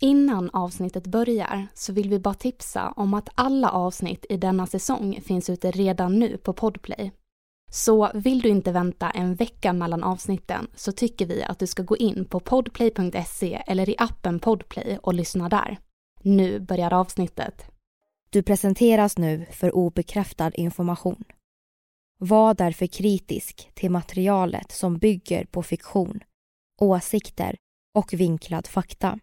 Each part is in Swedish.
Innan avsnittet börjar så vill vi bara tipsa om att alla avsnitt i denna säsong finns ute redan nu på Podplay. Så vill du inte vänta en vecka mellan avsnitten så tycker vi att du ska gå in på podplay.se eller i appen Podplay och lyssna där. Nu börjar avsnittet. Du presenteras nu för obekräftad information. Var därför kritisk till materialet som bygger på fiktion, åsikter och vinklad fakta.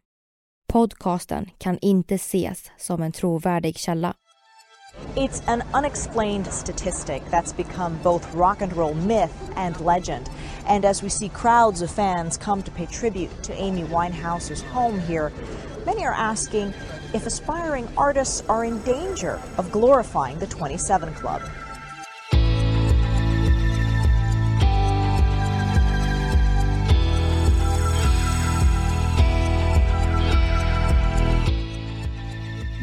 Podcasten kan inte ses som en trovärdig källa. It's an unexplained statistic that's become both rock and roll myth and legend. And as we see crowds of fans come to pay tribute to Amy Winehouse's home here, many are asking if aspiring artists are in danger of glorifying the 27 Club.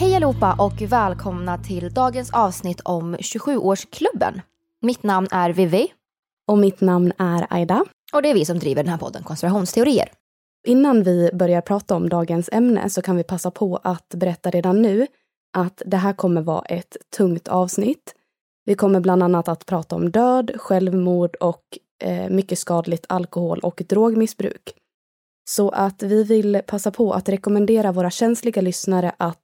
Hej allihopa och välkomna till dagens avsnitt om 27-årsklubben. Mitt namn är Vivi. Och mitt namn är Aida. Och det är vi som driver den här podden Konspirationsteorier. Innan vi börjar prata om dagens ämne så kan vi passa på att berätta redan nu att det här kommer vara ett tungt avsnitt. Vi kommer bland annat att prata om död, självmord och eh, mycket skadligt alkohol och drogmissbruk. Så att vi vill passa på att rekommendera våra känsliga lyssnare att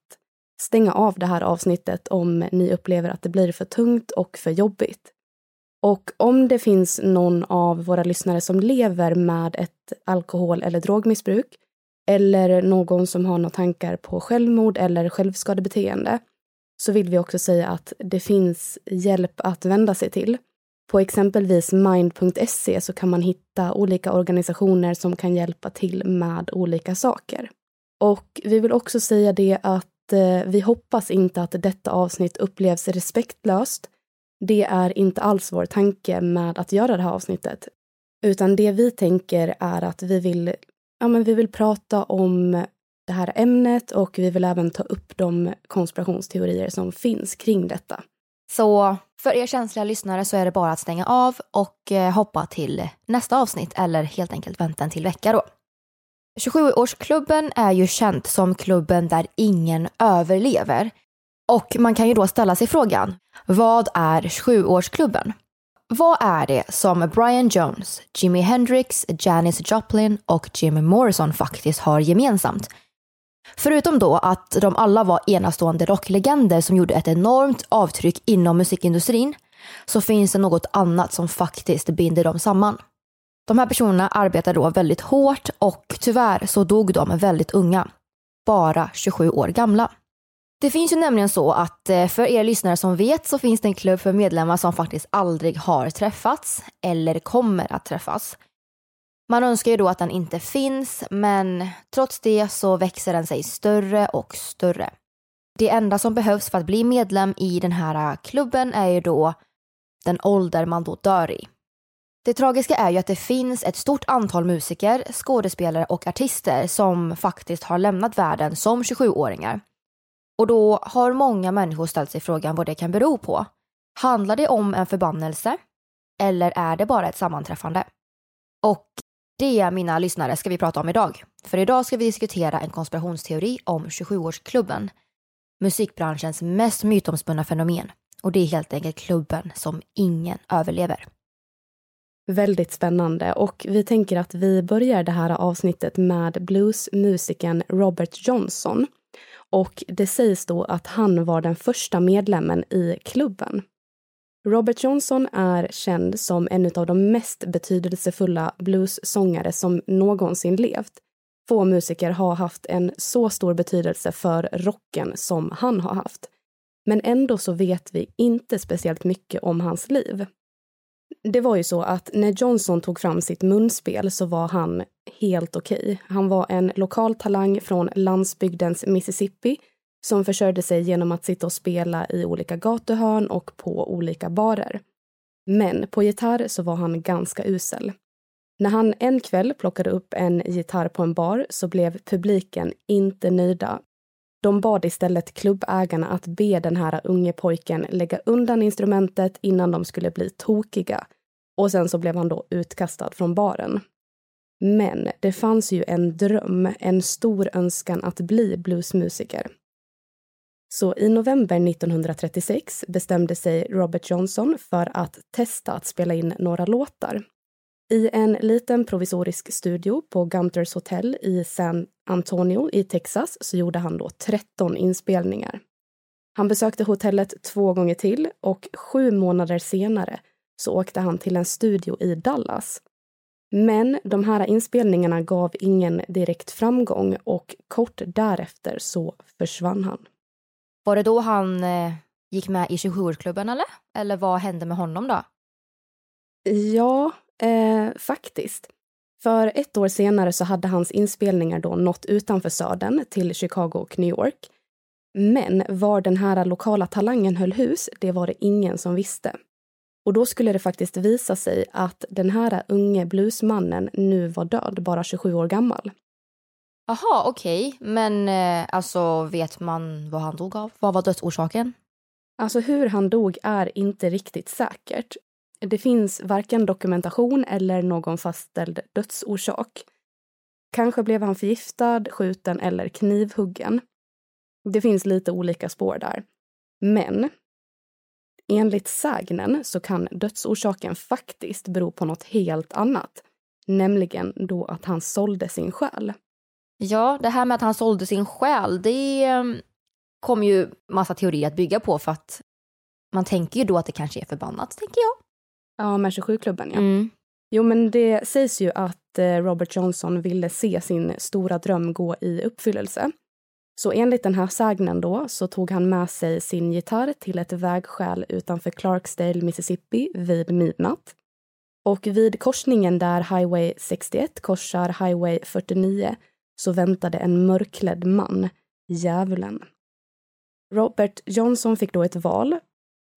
stänga av det här avsnittet om ni upplever att det blir för tungt och för jobbigt. Och om det finns någon av våra lyssnare som lever med ett alkohol eller drogmissbruk eller någon som har några tankar på självmord eller självskadebeteende så vill vi också säga att det finns hjälp att vända sig till. På exempelvis mind.se så kan man hitta olika organisationer som kan hjälpa till med olika saker. Och vi vill också säga det att Eh, vi hoppas inte att detta avsnitt upplevs respektlöst. Det är inte alls vår tanke med att göra det här avsnittet. Utan det vi tänker är att vi vill, ja, men vi vill prata om det här ämnet och vi vill även ta upp de konspirationsteorier som finns kring detta. Så för er känsliga lyssnare så är det bara att stänga av och eh, hoppa till nästa avsnitt eller helt enkelt vänta en till vecka då. 27-årsklubben är ju känt som klubben där ingen överlever. Och man kan ju då ställa sig frågan, vad är 27-årsklubben? Vad är det som Brian Jones, Jimi Hendrix, Janis Joplin och Jim Morrison faktiskt har gemensamt? Förutom då att de alla var enastående rocklegender som gjorde ett enormt avtryck inom musikindustrin så finns det något annat som faktiskt binder dem samman. De här personerna arbetade då väldigt hårt och tyvärr så dog de väldigt unga. Bara 27 år gamla. Det finns ju nämligen så att eh, för er lyssnare som vet så finns det en klubb för medlemmar som faktiskt aldrig har träffats eller kommer att träffas. Man önskar ju då att den inte finns men trots det så växer den sig större och större. Det enda som behövs för att bli medlem i den här eh, klubben är ju då den ålder man då dör i. Det tragiska är ju att det finns ett stort antal musiker, skådespelare och artister som faktiskt har lämnat världen som 27-åringar. Och då har många människor ställt sig frågan vad det kan bero på. Handlar det om en förbannelse? Eller är det bara ett sammanträffande? Och det, mina lyssnare, ska vi prata om idag. För idag ska vi diskutera en konspirationsteori om 27-årsklubben. Musikbranschens mest mytomspunna fenomen. Och det är helt enkelt klubben som ingen överlever. Väldigt spännande och vi tänker att vi börjar det här avsnittet med bluesmusikern Robert Johnson. Och det sägs då att han var den första medlemmen i klubben. Robert Johnson är känd som en av de mest betydelsefulla bluessångare som någonsin levt. Få musiker har haft en så stor betydelse för rocken som han har haft. Men ändå så vet vi inte speciellt mycket om hans liv. Det var ju så att när Johnson tog fram sitt munspel så var han helt okej. Okay. Han var en lokal talang från landsbygdens Mississippi som försörjde sig genom att sitta och spela i olika gatuhörn och på olika barer. Men på gitarr så var han ganska usel. När han en kväll plockade upp en gitarr på en bar så blev publiken inte nöjda. De bad istället klubbägarna att be den här unge pojken lägga undan instrumentet innan de skulle bli tokiga. Och sen så blev han då utkastad från baren. Men det fanns ju en dröm, en stor önskan att bli bluesmusiker. Så i november 1936 bestämde sig Robert Johnson för att testa att spela in några låtar. I en liten provisorisk studio på Gunters Hotel i San Antonio i Texas så gjorde han då 13 inspelningar. Han besökte hotellet två gånger till och sju månader senare så åkte han till en studio i Dallas. Men de här inspelningarna gav ingen direkt framgång och kort därefter så försvann han. Var det då han eh, gick med i 27-årsklubben eller? Eller vad hände med honom då? Ja, eh, faktiskt. För ett år senare så hade hans inspelningar då nått utanför södern till Chicago och New York. Men var den här lokala talangen höll hus, det var det ingen som visste. Och då skulle det faktiskt visa sig att den här unge bluesmannen nu var död, bara 27 år gammal. Jaha, okej. Okay. Men eh, alltså vet man vad han dog av? Vad var dödsorsaken? Alltså hur han dog är inte riktigt säkert. Det finns varken dokumentation eller någon fastställd dödsorsak. Kanske blev han förgiftad, skjuten eller knivhuggen. Det finns lite olika spår där. Men enligt sägnen så kan dödsorsaken faktiskt bero på något helt annat. Nämligen då att han sålde sin själ. Ja, det här med att han sålde sin själ, det ehm, kommer ju massa teorier att bygga på för att man tänker ju då att det kanske är förbannat, tänker jag. Ja, med 27-klubben ja. Mm. Jo, men det sägs ju att eh, Robert Johnson ville se sin stora dröm gå i uppfyllelse. Så enligt den här sägnen då så tog han med sig sin gitarr till ett vägskäl utanför Clarksdale, Mississippi vid midnatt. Och vid korsningen där Highway 61 korsar Highway 49 så väntade en mörklädd man, Djävulen. Robert Johnson fick då ett val.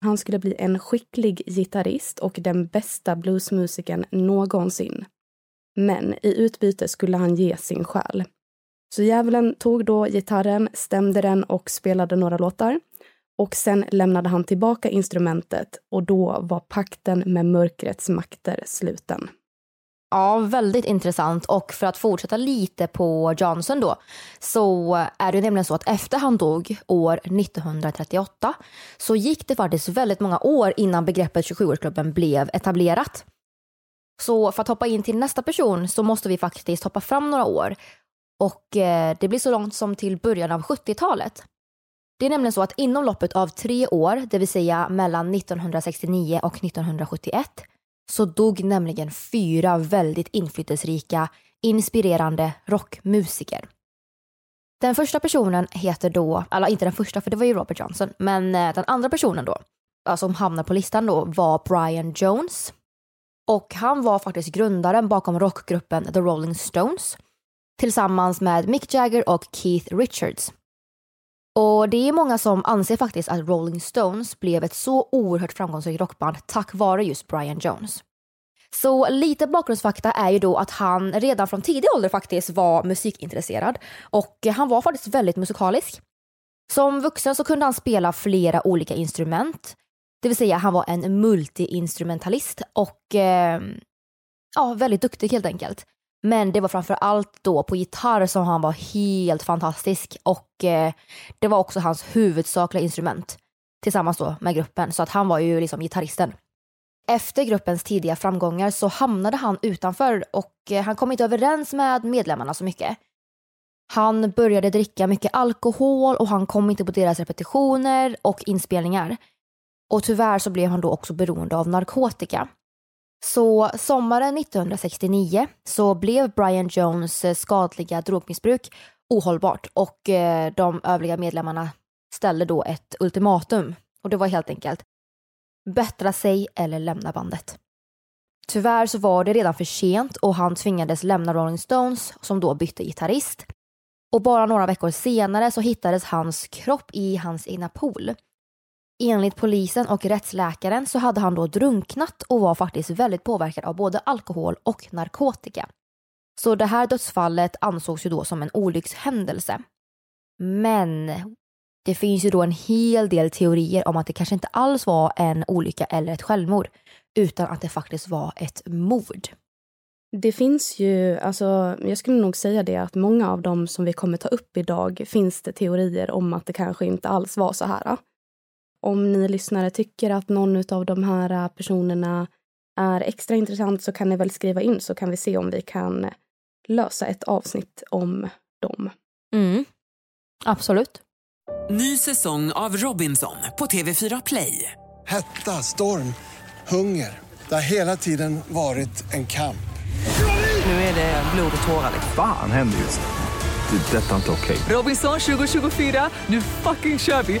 Han skulle bli en skicklig gitarrist och den bästa bluesmusikern någonsin. Men i utbyte skulle han ge sin själ. Så djävulen tog då gitarren, stämde den och spelade några låtar. Och sen lämnade han tillbaka instrumentet och då var pakten med mörkrets makter sluten. Ja, väldigt intressant. Och för att fortsätta lite på Johnson då, så är det nämligen så att efter han dog år 1938 så gick det faktiskt väldigt många år innan begreppet 27-årsklubben blev etablerat. Så för att hoppa in till nästa person så måste vi faktiskt hoppa fram några år. Och eh, det blir så långt som till början av 70-talet. Det är nämligen så att inom loppet av tre år, det vill säga mellan 1969 och 1971, så dog nämligen fyra väldigt inflytelserika, inspirerande rockmusiker. Den första personen heter då, eller inte den första för det var ju Robert Johnson, men eh, den andra personen då, som hamnar på listan då, var Brian Jones. Och han var faktiskt grundaren bakom rockgruppen The Rolling Stones tillsammans med Mick Jagger och Keith Richards. Och det är många som anser faktiskt att Rolling Stones blev ett så oerhört framgångsrikt rockband tack vare just Brian Jones. Så lite bakgrundsfakta är ju då att han redan från tidig ålder faktiskt var musikintresserad och han var faktiskt väldigt musikalisk. Som vuxen så kunde han spela flera olika instrument, det vill säga han var en multiinstrumentalist och eh, ja, väldigt duktig helt enkelt. Men det var framför allt då på gitarr som han var helt fantastisk och eh, det var också hans huvudsakliga instrument tillsammans då med gruppen så att han var ju liksom gitarristen. Efter gruppens tidiga framgångar så hamnade han utanför och eh, han kom inte överens med medlemmarna så mycket. Han började dricka mycket alkohol och han kom inte på deras repetitioner och inspelningar. Och tyvärr så blev han då också beroende av narkotika. Så sommaren 1969 så blev Brian Jones eh, skadliga drogmissbruk ohållbart och eh, de övriga medlemmarna ställde då ett ultimatum och det var helt enkelt bättra sig eller lämna bandet. Tyvärr så var det redan för sent och han tvingades lämna Rolling Stones som då bytte gitarrist. Och bara några veckor senare så hittades hans kropp i hans egna pool. Enligt polisen och rättsläkaren så hade han då drunknat och var faktiskt väldigt påverkad av både alkohol och narkotika. Så det här dödsfallet ansågs ju då som en olyckshändelse. Men det finns ju då en hel del teorier om att det kanske inte alls var en olycka eller ett självmord utan att det faktiskt var ett mord. Det finns ju, alltså jag skulle nog säga det att många av dem som vi kommer ta upp idag finns det teorier om att det kanske inte alls var så här. Om ni lyssnare tycker att någon av de här personerna är extra intressant så kan ni väl skriva in så kan vi se om vi kan lösa ett avsnitt om dem. Mm. Absolut. Ny säsong av Robinson på TV4 Play. Hetta, storm, hunger. Det har hela tiden varit en kamp. Nu är det blod och tårar. liksom. Fan händer just nu. Det. är Detta är inte okej. Robinson 2024, nu fucking kör vi!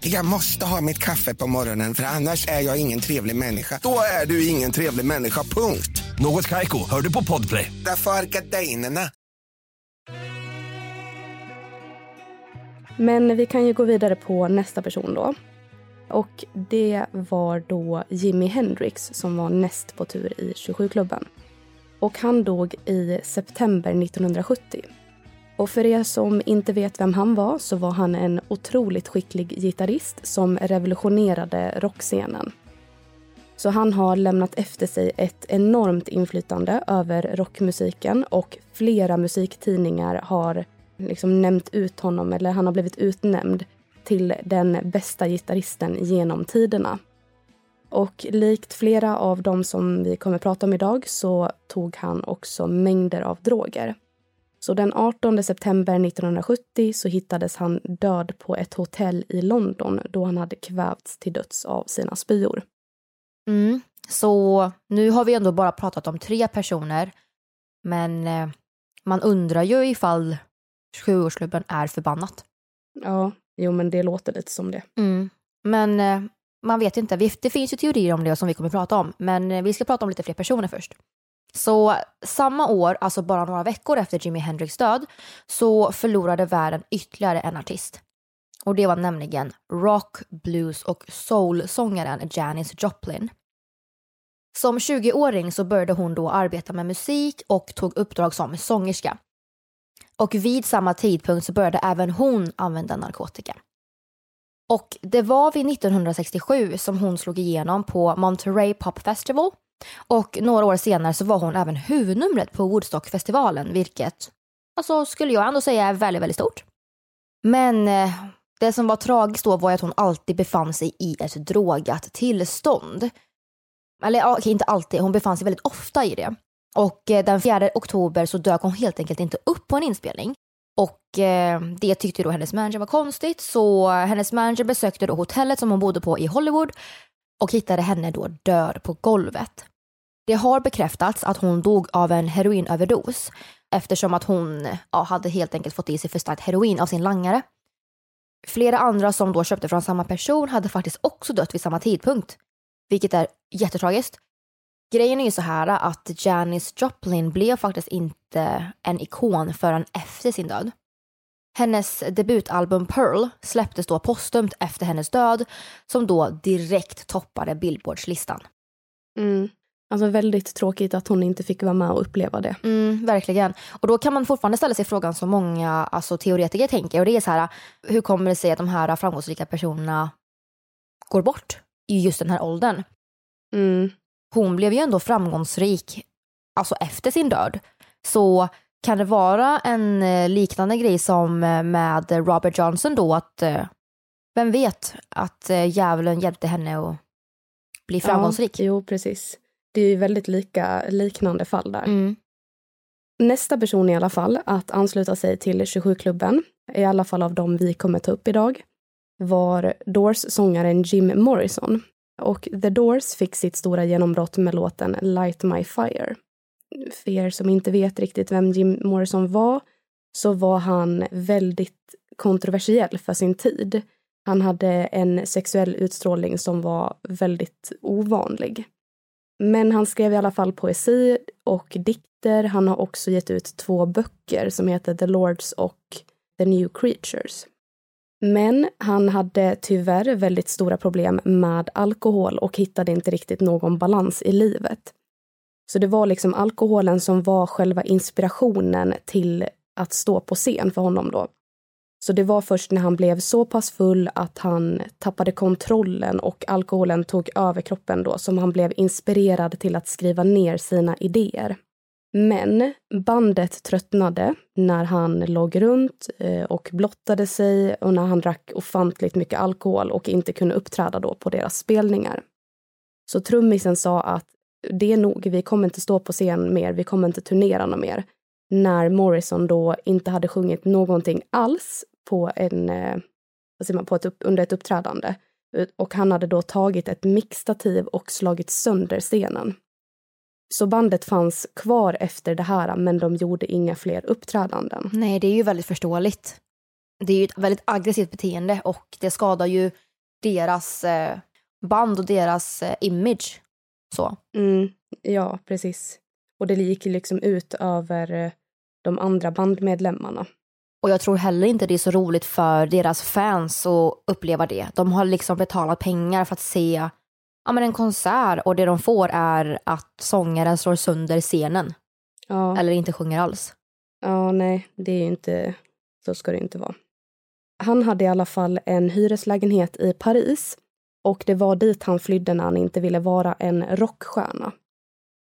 Jag måste ha mitt kaffe på morgonen för annars är jag ingen trevlig människa. Då är du ingen trevlig människa, punkt. Något Kaiko, hör du på Podplay. Därför är gardinerna. Men vi kan ju gå vidare på nästa person då. Och det var då Jimi Hendrix som var näst på tur i 27-klubben. Och han dog i september 1970. Och för er som inte vet vem han var så var han en otroligt skicklig gitarrist som revolutionerade rockscenen. Så han har lämnat efter sig ett enormt inflytande över rockmusiken och flera musiktidningar har liksom nämnt ut honom, eller han har blivit utnämnd till den bästa gitarristen genom tiderna. Och likt flera av dem som vi kommer prata om idag så tog han också mängder av droger. Så den 18 september 1970 så hittades han död på ett hotell i London då han hade kvävts till döds av sina spyor. Mm. Så nu har vi ändå bara pratat om tre personer. Men eh, man undrar ju ifall 27-årsklubben är förbannat. Ja, jo men det låter lite som det. Mm. Men eh, man vet inte. Det finns ju teorier om det som vi kommer prata om. Men eh, vi ska prata om lite fler personer först. Så samma år, alltså bara några veckor efter Jimi Hendrix död, så förlorade världen ytterligare en artist. Och det var nämligen rock, blues och soul-sångaren Janis Joplin. Som 20-åring så började hon då arbeta med musik och tog uppdrag som sångerska. Och vid samma tidpunkt så började även hon använda narkotika. Och det var vid 1967 som hon slog igenom på Monterey Pop Festival och några år senare så var hon även huvudnumret på Woodstockfestivalen vilket alltså, skulle jag ändå säga är väldigt, väldigt stort. Men eh, det som var tragiskt då var att hon alltid befann sig i ett drogat tillstånd. Eller okej, inte alltid, hon befann sig väldigt ofta i det. Och eh, den 4 oktober så dök hon helt enkelt inte upp på en inspelning. Och eh, det tyckte då hennes manager var konstigt så eh, hennes manager besökte då hotellet som hon bodde på i Hollywood och hittade henne då död på golvet. Det har bekräftats att hon dog av en heroinöverdos eftersom att hon ja, hade helt enkelt fått i sig för starkt heroin av sin langare. Flera andra som då köpte från samma person hade faktiskt också dött vid samma tidpunkt, vilket är jättetragiskt. Grejen är ju så här att Janis Joplin blev faktiskt inte en ikon förrän efter sin död. Hennes debutalbum Pearl släpptes då postumt efter hennes död som då direkt toppade Billboardslistan. Mm. Alltså väldigt tråkigt att hon inte fick vara med och uppleva det. Mm, verkligen. Och då kan man fortfarande ställa sig frågan som många alltså, teoretiker tänker och det är så här, hur kommer det sig att de här framgångsrika personerna går bort i just den här åldern? Mm. Hon blev ju ändå framgångsrik alltså efter sin död. Så kan det vara en eh, liknande grej som eh, med Robert Johnson då att eh, vem vet att djävulen hjälpte henne att bli framgångsrik? Ja, jo, precis. Det är ju väldigt lika, liknande fall där. Mm. Nästa person i alla fall att ansluta sig till 27-klubben, i alla fall av dem vi kommer ta upp idag, var Doors-sångaren Jim Morrison. Och The Doors fick sitt stora genombrott med låten Light My Fire. För er som inte vet riktigt vem Jim Morrison var, så var han väldigt kontroversiell för sin tid. Han hade en sexuell utstrålning som var väldigt ovanlig. Men han skrev i alla fall poesi och dikter. Han har också gett ut två böcker som heter The Lords och The New Creatures. Men han hade tyvärr väldigt stora problem med alkohol och hittade inte riktigt någon balans i livet. Så det var liksom alkoholen som var själva inspirationen till att stå på scen för honom då. Så det var först när han blev så pass full att han tappade kontrollen och alkoholen tog över kroppen då som han blev inspirerad till att skriva ner sina idéer. Men bandet tröttnade när han låg runt eh, och blottade sig och när han drack ofantligt mycket alkohol och inte kunde uppträda då på deras spelningar. Så trummisen sa att det är nog, vi kommer inte stå på scen mer, vi kommer inte turnera något mer. När Morrison då inte hade sjungit någonting alls på en, eh, vad säger man, på ett, under ett uppträdande. Och han hade då tagit ett mixtativ och slagit sönder scenen. Så bandet fanns kvar efter det här, men de gjorde inga fler uppträdanden. Nej, det är ju väldigt förståeligt. Det är ju ett väldigt aggressivt beteende och det skadar ju deras eh, band och deras eh, image. Så. Mm, ja, precis. Och det gick liksom ut över eh, de andra bandmedlemmarna. Och jag tror heller inte det är så roligt för deras fans att uppleva det. De har liksom betalat pengar för att se ja, men en konsert och det de får är att sångaren slår sönder scenen. Ja. Eller inte sjunger alls. Ja, nej, det är ju inte, så ska det inte vara. Han hade i alla fall en hyreslägenhet i Paris och det var dit han flydde när han inte ville vara en rockstjärna.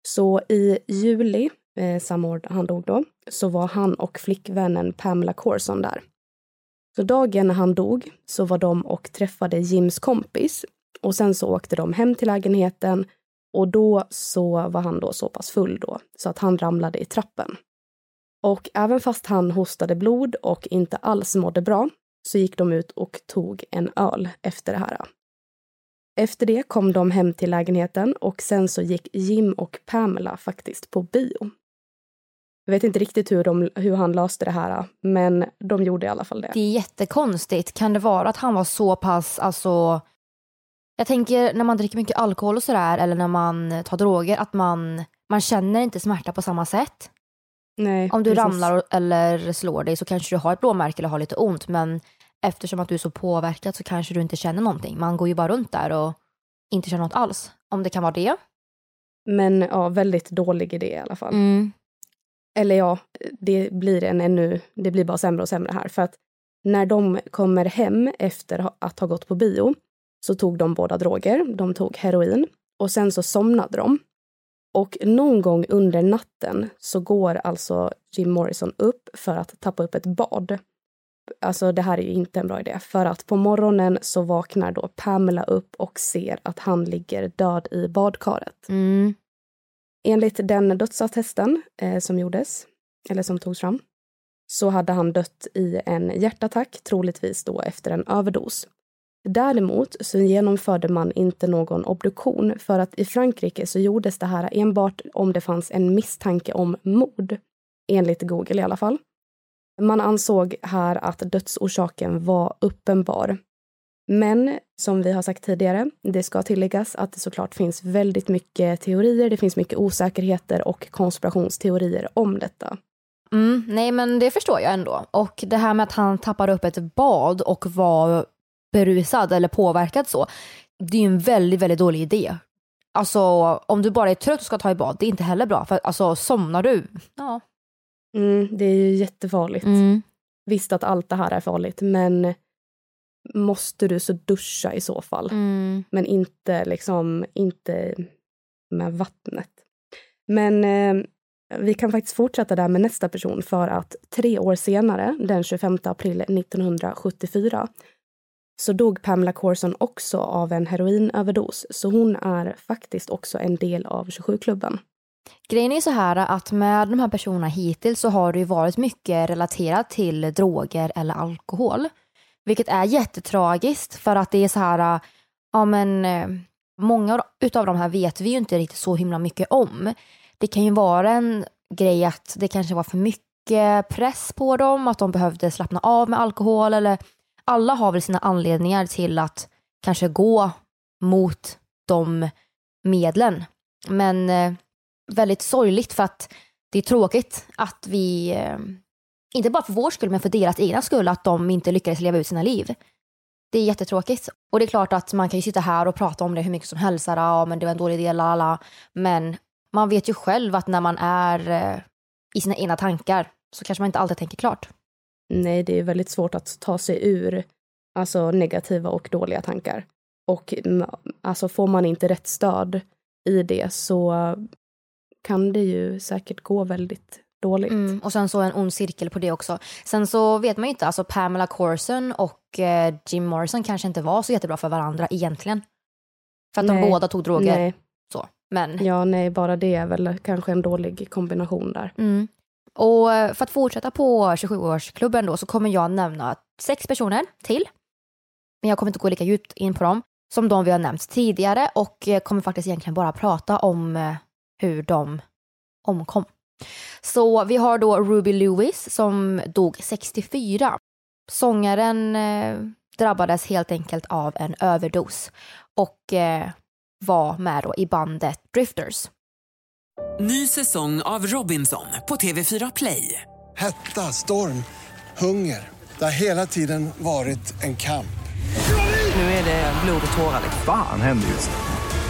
Så i juli, eh, samma år han dog då, så var han och flickvännen Pamela Corson där. Så dagen när han dog så var de och träffade Jims kompis och sen så åkte de hem till lägenheten och då så var han då så pass full då så att han ramlade i trappen. Och även fast han hostade blod och inte alls mådde bra så gick de ut och tog en öl efter det här. Efter det kom de hem till lägenheten och sen så gick Jim och Pamela faktiskt på bio. Jag vet inte riktigt hur, de, hur han löste det här, men de gjorde i alla fall det. Det är jättekonstigt. Kan det vara att han var så pass, alltså... Jag tänker när man dricker mycket alkohol och sådär, eller när man tar droger, att man, man känner inte smärta på samma sätt. Nej, Om du precis. ramlar eller slår dig så kanske du har ett blåmärke eller har lite ont, men eftersom att du är så påverkad så kanske du inte känner någonting. Man går ju bara runt där och inte känner något alls. Om det kan vara det. Men ja, väldigt dålig idé i alla fall. Mm. Eller ja, det blir en ännu, det blir bara sämre och sämre här. För att när de kommer hem efter att ha gått på bio så tog de båda droger. De tog heroin och sen så somnade de. Och någon gång under natten så går alltså Jim Morrison upp för att tappa upp ett bad. Alltså det här är ju inte en bra idé. För att på morgonen så vaknar då Pamela upp och ser att han ligger död i badkaret. Mm. Enligt den dödsattesten eh, som gjordes, eller som togs fram, så hade han dött i en hjärtattack, troligtvis då efter en överdos. Däremot så genomförde man inte någon obduktion för att i Frankrike så gjordes det här enbart om det fanns en misstanke om mord. Enligt Google i alla fall. Man ansåg här att dödsorsaken var uppenbar. Men som vi har sagt tidigare, det ska tilläggas att det såklart finns väldigt mycket teorier, det finns mycket osäkerheter och konspirationsteorier om detta. Mm, nej men det förstår jag ändå. Och det här med att han tappade upp ett bad och var berusad eller påverkad så. Det är ju en väldigt, väldigt dålig idé. Alltså om du bara är trött och ska ta i bad, det är inte heller bra. För alltså somnar du, ja. Mm, det är ju jättefarligt. Mm. Visst att allt det här är farligt, men måste du så duscha i så fall. Mm. Men inte liksom, inte med vattnet. Men eh, Vi kan faktiskt fortsätta där med nästa person för att tre år senare, den 25 april 1974, så dog Pamela Corson också av en heroinöverdos. Så hon är faktiskt också en del av 27-klubben. Grejen är så här att med de här personerna hittills så har det ju varit mycket relaterat till droger eller alkohol. Vilket är jättetragiskt för att det är så här, ja men eh, många utav de här vet vi ju inte riktigt så himla mycket om. Det kan ju vara en grej att det kanske var för mycket press på dem, att de behövde slappna av med alkohol eller alla har väl sina anledningar till att kanske gå mot de medlen. Men eh, väldigt sorgligt för att det är tråkigt att vi, eh, inte bara för vår skull men för deras egna skull, att de inte lyckades leva ut sina liv. Det är jättetråkigt. Och det är klart att man kan ju sitta här och prata om det hur mycket som helst, ja men det var en dålig del, lala. Men man vet ju själv att när man är eh, i sina egna tankar så kanske man inte alltid tänker klart. Nej, det är väldigt svårt att ta sig ur alltså negativa och dåliga tankar. Och mm, alltså får man inte rätt stöd i det så kan det ju säkert gå väldigt dåligt. Mm, och sen så en ond cirkel på det också. Sen så vet man ju inte, alltså Pamela Corson och eh, Jim Morrison kanske inte var så jättebra för varandra egentligen. För att nej, de båda tog droger. Nej. Så, men... Ja, nej, bara det är väl kanske en dålig kombination där. Mm. Och eh, för att fortsätta på 27-årsklubben då så kommer jag nämna sex personer till. Men jag kommer inte gå lika djupt in på dem som de vi har nämnt tidigare och eh, kommer faktiskt egentligen bara prata om eh, hur de omkom. Så vi har då Ruby Lewis som dog 64. Sångaren eh, drabbades helt enkelt av en överdos och eh, var med då i bandet Drifters. Ny säsong av Robinson på TV4 Play. Hetta, storm, hunger. Det har hela tiden varit en kamp. Nu är det blod och tårar. Fan händer just det.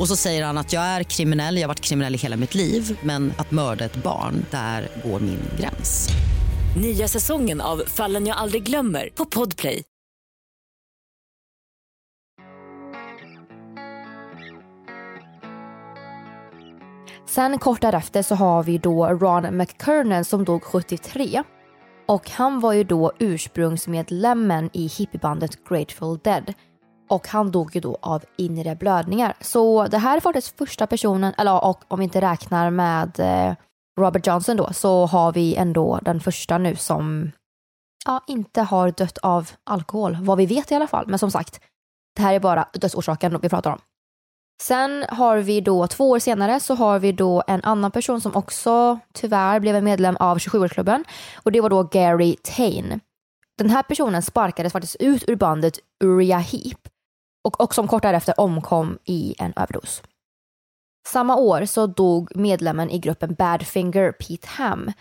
Och så säger han att jag är kriminell, jag har varit kriminell i hela mitt liv men att mörda ett barn, där går min gräns. Nya säsongen av Fallen jag aldrig glömmer på Podplay. Sen kort därefter så har vi då Ron McKernan som dog 73. Och han var ju då ursprungsmedlemmen i hippiebandet Grateful Dead. Och han dog ju då av inre blödningar. Så det här är faktiskt första personen, eller och om vi inte räknar med eh, Robert Johnson då, så har vi ändå den första nu som ja, inte har dött av alkohol. Vad vi vet i alla fall. Men som sagt, det här är bara dödsorsaken vi pratar om. Sen har vi då två år senare så har vi då en annan person som också tyvärr blev en medlem av 27-årsklubben och det var då Gary Tain. Den här personen sparkades faktiskt ut ur bandet Uriah Heep och, och som kort därefter omkom i en överdos. Samma år så dog medlemmen i gruppen Badfinger Pete Ham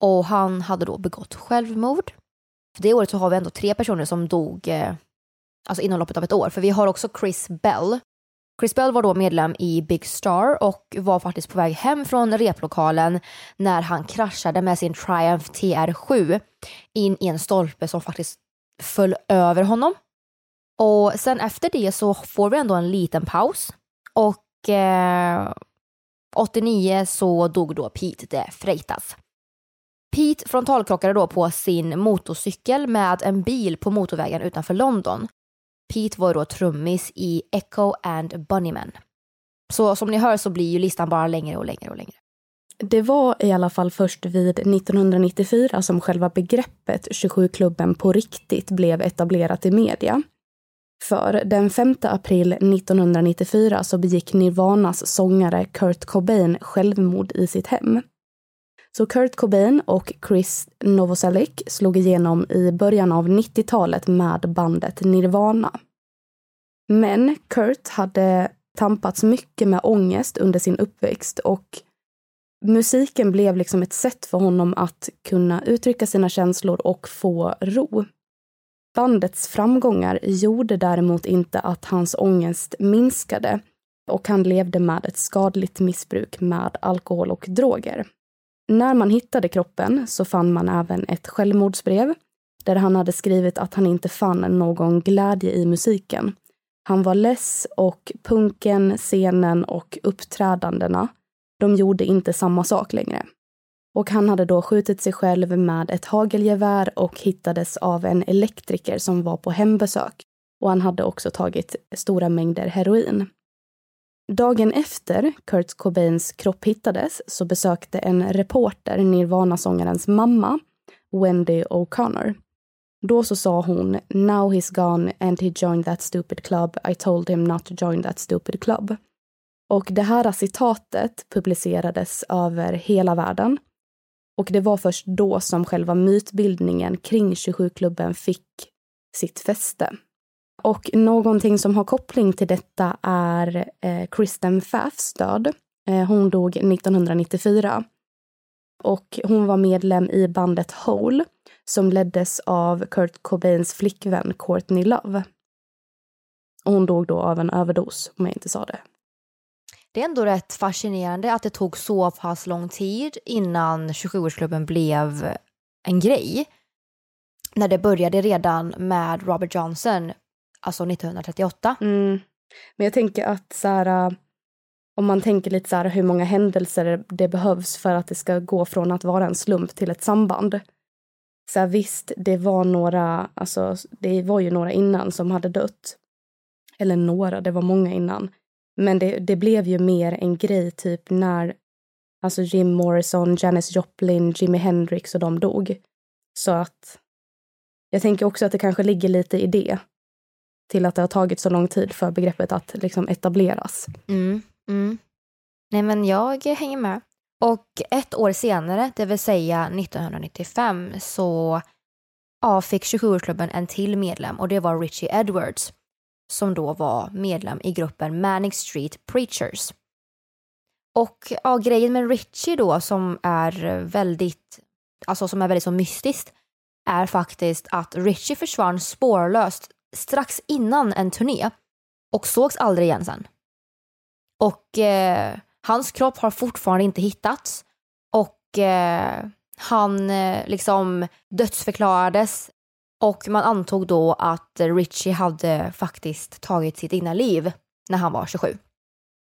och han hade då begått självmord. För det året så har vi ändå tre personer som dog eh, alltså inom loppet av ett år. För vi har också Chris Bell Chris Bell var då medlem i Big Star och var faktiskt på väg hem från replokalen när han kraschade med sin Triumph TR7 in i en stolpe som faktiskt föll över honom. Och sen efter det så får vi ändå en liten paus och eh, 89 så dog då Pete de Freitas. Pete frontalkrockade då på sin motorcykel med en bil på motorvägen utanför London Pete var då trummis i Echo and Bunnymen. Så som ni hör så blir ju listan bara längre och längre och längre. Det var i alla fall först vid 1994 som själva begreppet 27-klubben på riktigt blev etablerat i media. För den 5 april 1994 så begick Nirvanas sångare Kurt Cobain självmord i sitt hem. Så Kurt Cobain och Chris Novoselic slog igenom i början av 90-talet med bandet Nirvana. Men Kurt hade tampats mycket med ångest under sin uppväxt och musiken blev liksom ett sätt för honom att kunna uttrycka sina känslor och få ro. Bandets framgångar gjorde däremot inte att hans ångest minskade och han levde med ett skadligt missbruk med alkohol och droger. När man hittade kroppen så fann man även ett självmordsbrev där han hade skrivit att han inte fann någon glädje i musiken. Han var less och punken, scenen och uppträdandena, de gjorde inte samma sak längre. Och han hade då skjutit sig själv med ett hagelgevär och hittades av en elektriker som var på hembesök. Och han hade också tagit stora mängder heroin. Dagen efter Kurt Cobains kropp hittades så besökte en reporter Nirvana-sångarens mamma, Wendy O'Connor. Då så sa hon “Now he's gone and he joined that stupid club. I told him not to join that stupid club”. Och det här citatet publicerades över hela världen. Och det var först då som själva mytbildningen kring 27-klubben fick sitt fäste. Och någonting som har koppling till detta är eh, Kristen Pfaffs död. Eh, hon dog 1994. Och hon var medlem i bandet Hole som leddes av Kurt Cobains flickvän Courtney Love. Och hon dog då av en överdos, om jag inte sa det. Det är ändå rätt fascinerande att det tog så pass lång tid innan 27-årsklubben blev en grej. När det började redan med Robert Johnson, alltså 1938. Mm. Men jag tänker att så här, äh, om man tänker lite så här hur många händelser det behövs för att det ska gå från att vara en slump till ett samband. Så här, visst, det var några, alltså det var ju några innan som hade dött. Eller några, det var många innan. Men det, det blev ju mer en grej typ när alltså Jim Morrison, Janis Joplin, Jimi Hendrix och de dog. Så att jag tänker också att det kanske ligger lite i det. Till att det har tagit så lång tid för begreppet att liksom etableras. Mm, mm. Nej men jag hänger med. Och ett år senare, det vill säga 1995, så ja, fick 27-årsklubben en till medlem och det var Richie Edwards som då var medlem i gruppen Manic Street Preachers. Och ja, grejen med Richie då som är väldigt, alltså som är väldigt så mystiskt är faktiskt att Richie försvann spårlöst strax innan en turné och sågs aldrig igen sen. Och eh, hans kropp har fortfarande inte hittats och eh, han eh, liksom dödsförklarades och man antog då att Richie hade faktiskt tagit sitt egna liv när han var 27.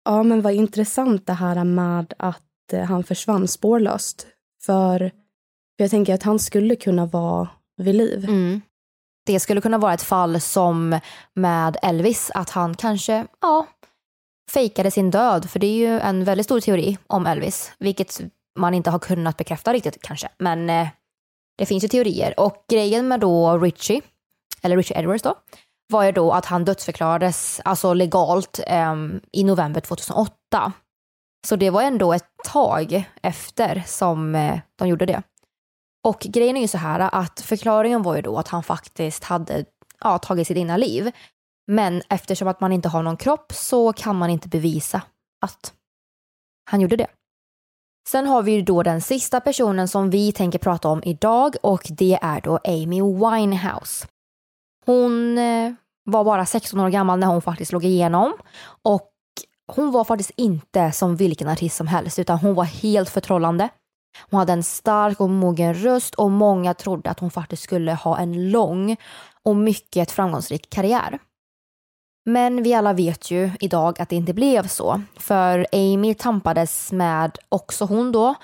Ja, men vad intressant det här med att eh, han försvann spårlöst. För jag tänker att han skulle kunna vara vid liv. Mm. Det skulle kunna vara ett fall som med Elvis, att han kanske, ja, fejkade sin död. För det är ju en väldigt stor teori om Elvis, vilket man inte har kunnat bekräfta riktigt kanske. Men eh, det finns ju teorier och grejen med då Richie, eller Richie Edwards då, var ju då att han dödsförklarades, alltså legalt, um, i november 2008. Så det var ändå ett tag efter som uh, de gjorde det. Och grejen är ju så här att förklaringen var ju då att han faktiskt hade ja, tagit sitt egna liv. Men eftersom att man inte har någon kropp så kan man inte bevisa att han gjorde det. Sen har vi ju då den sista personen som vi tänker prata om idag och det är då Amy Winehouse. Hon eh, var bara 16 år gammal när hon faktiskt slog igenom och hon var faktiskt inte som vilken artist som helst utan hon var helt förtrollande. Hon hade en stark och mogen röst och många trodde att hon faktiskt skulle ha en lång och mycket framgångsrik karriär. Men vi alla vet ju idag att det inte blev så. För Amy tampades med, också hon då,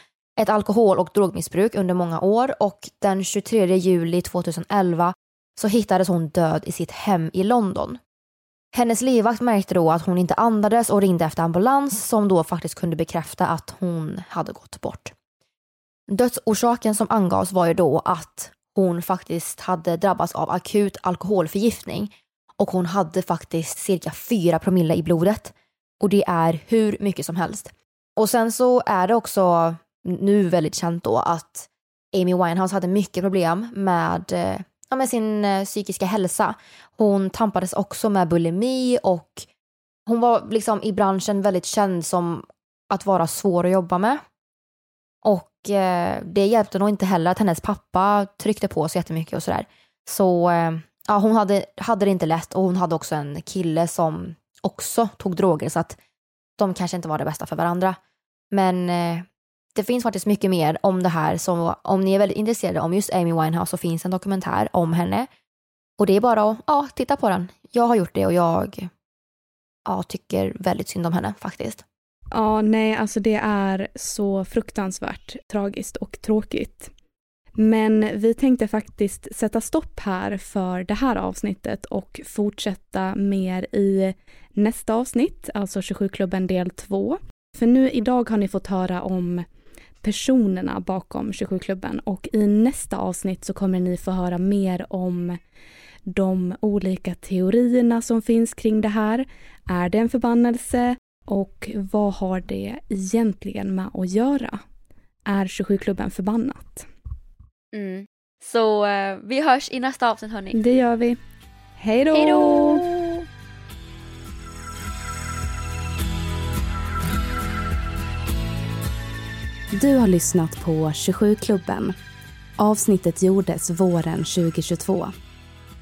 ett alkohol och drogmissbruk under många år och den 23 juli 2011 så hittades hon död i sitt hem i London. Hennes livvakt märkte då att hon inte andades och ringde efter ambulans som då faktiskt kunde bekräfta att hon hade gått bort. Dödsorsaken som angavs var ju då att hon faktiskt hade drabbats av akut alkoholförgiftning och hon hade faktiskt cirka 4 promille i blodet. Och det är hur mycket som helst. Och sen så är det också nu väldigt känt då att Amy Winehouse hade mycket problem med, eh, ja, med sin eh, psykiska hälsa. Hon tampades också med bulimi och hon var liksom i branschen väldigt känd som att vara svår att jobba med. Och eh, det hjälpte nog inte heller att hennes pappa tryckte på så jättemycket och sådär. Så eh, ja, hon hade, hade det inte lätt och hon hade också en kille som också tog droger så att de kanske inte var det bästa för varandra. Men eh, det finns faktiskt mycket mer om det här. Så om ni är väldigt intresserade om just Amy Winehouse så finns en dokumentär om henne. Och det är bara att ja, titta på den. Jag har gjort det och jag ja, tycker väldigt synd om henne faktiskt. Ja, nej, alltså det är så fruktansvärt tragiskt och tråkigt. Men vi tänkte faktiskt sätta stopp här för det här avsnittet och fortsätta mer i nästa avsnitt, alltså 27-klubben del 2. För nu idag har ni fått höra om personerna bakom 27-klubben och i nästa avsnitt så kommer ni få höra mer om de olika teorierna som finns kring det här. Är det en förbannelse? Och vad har det egentligen med att göra? Är 27-klubben förbannat? Mm. Så uh, vi hörs i nästa avsnitt hörni. Det gör vi. Hej då! Hej då! Du har lyssnat på 27-klubben. Avsnittet gjordes våren 2022.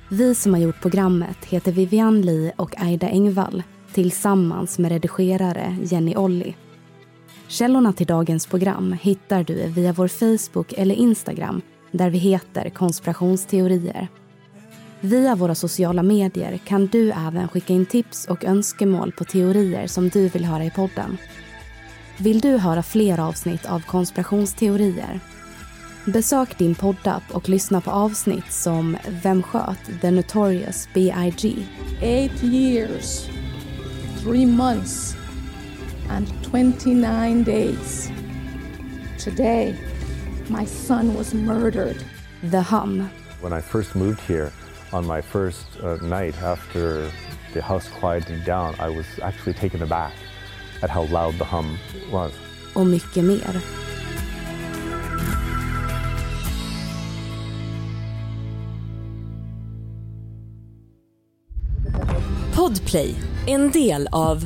Vi som har gjort programmet heter Vivian Lee och Aida Engvall tillsammans med redigerare Jenny Olli. Källorna till dagens program hittar du via vår Facebook eller Instagram där vi heter konspirationsteorier. Via våra sociala medier kan du även skicka in tips och önskemål på teorier som du vill höra i podden. Vill du höra fler avsnitt av konspirationsteorier? Besök din poddapp och lyssna på avsnitt som Vem sköt The Notorious B.I.G. Eight years, three months and 29 days. Today, my son was murdered. The Hum. When I first moved here on my first uh, night after the house quieted down, I was actually taken aback at how loud the hum was. Och mycket mer. Podplay, en del av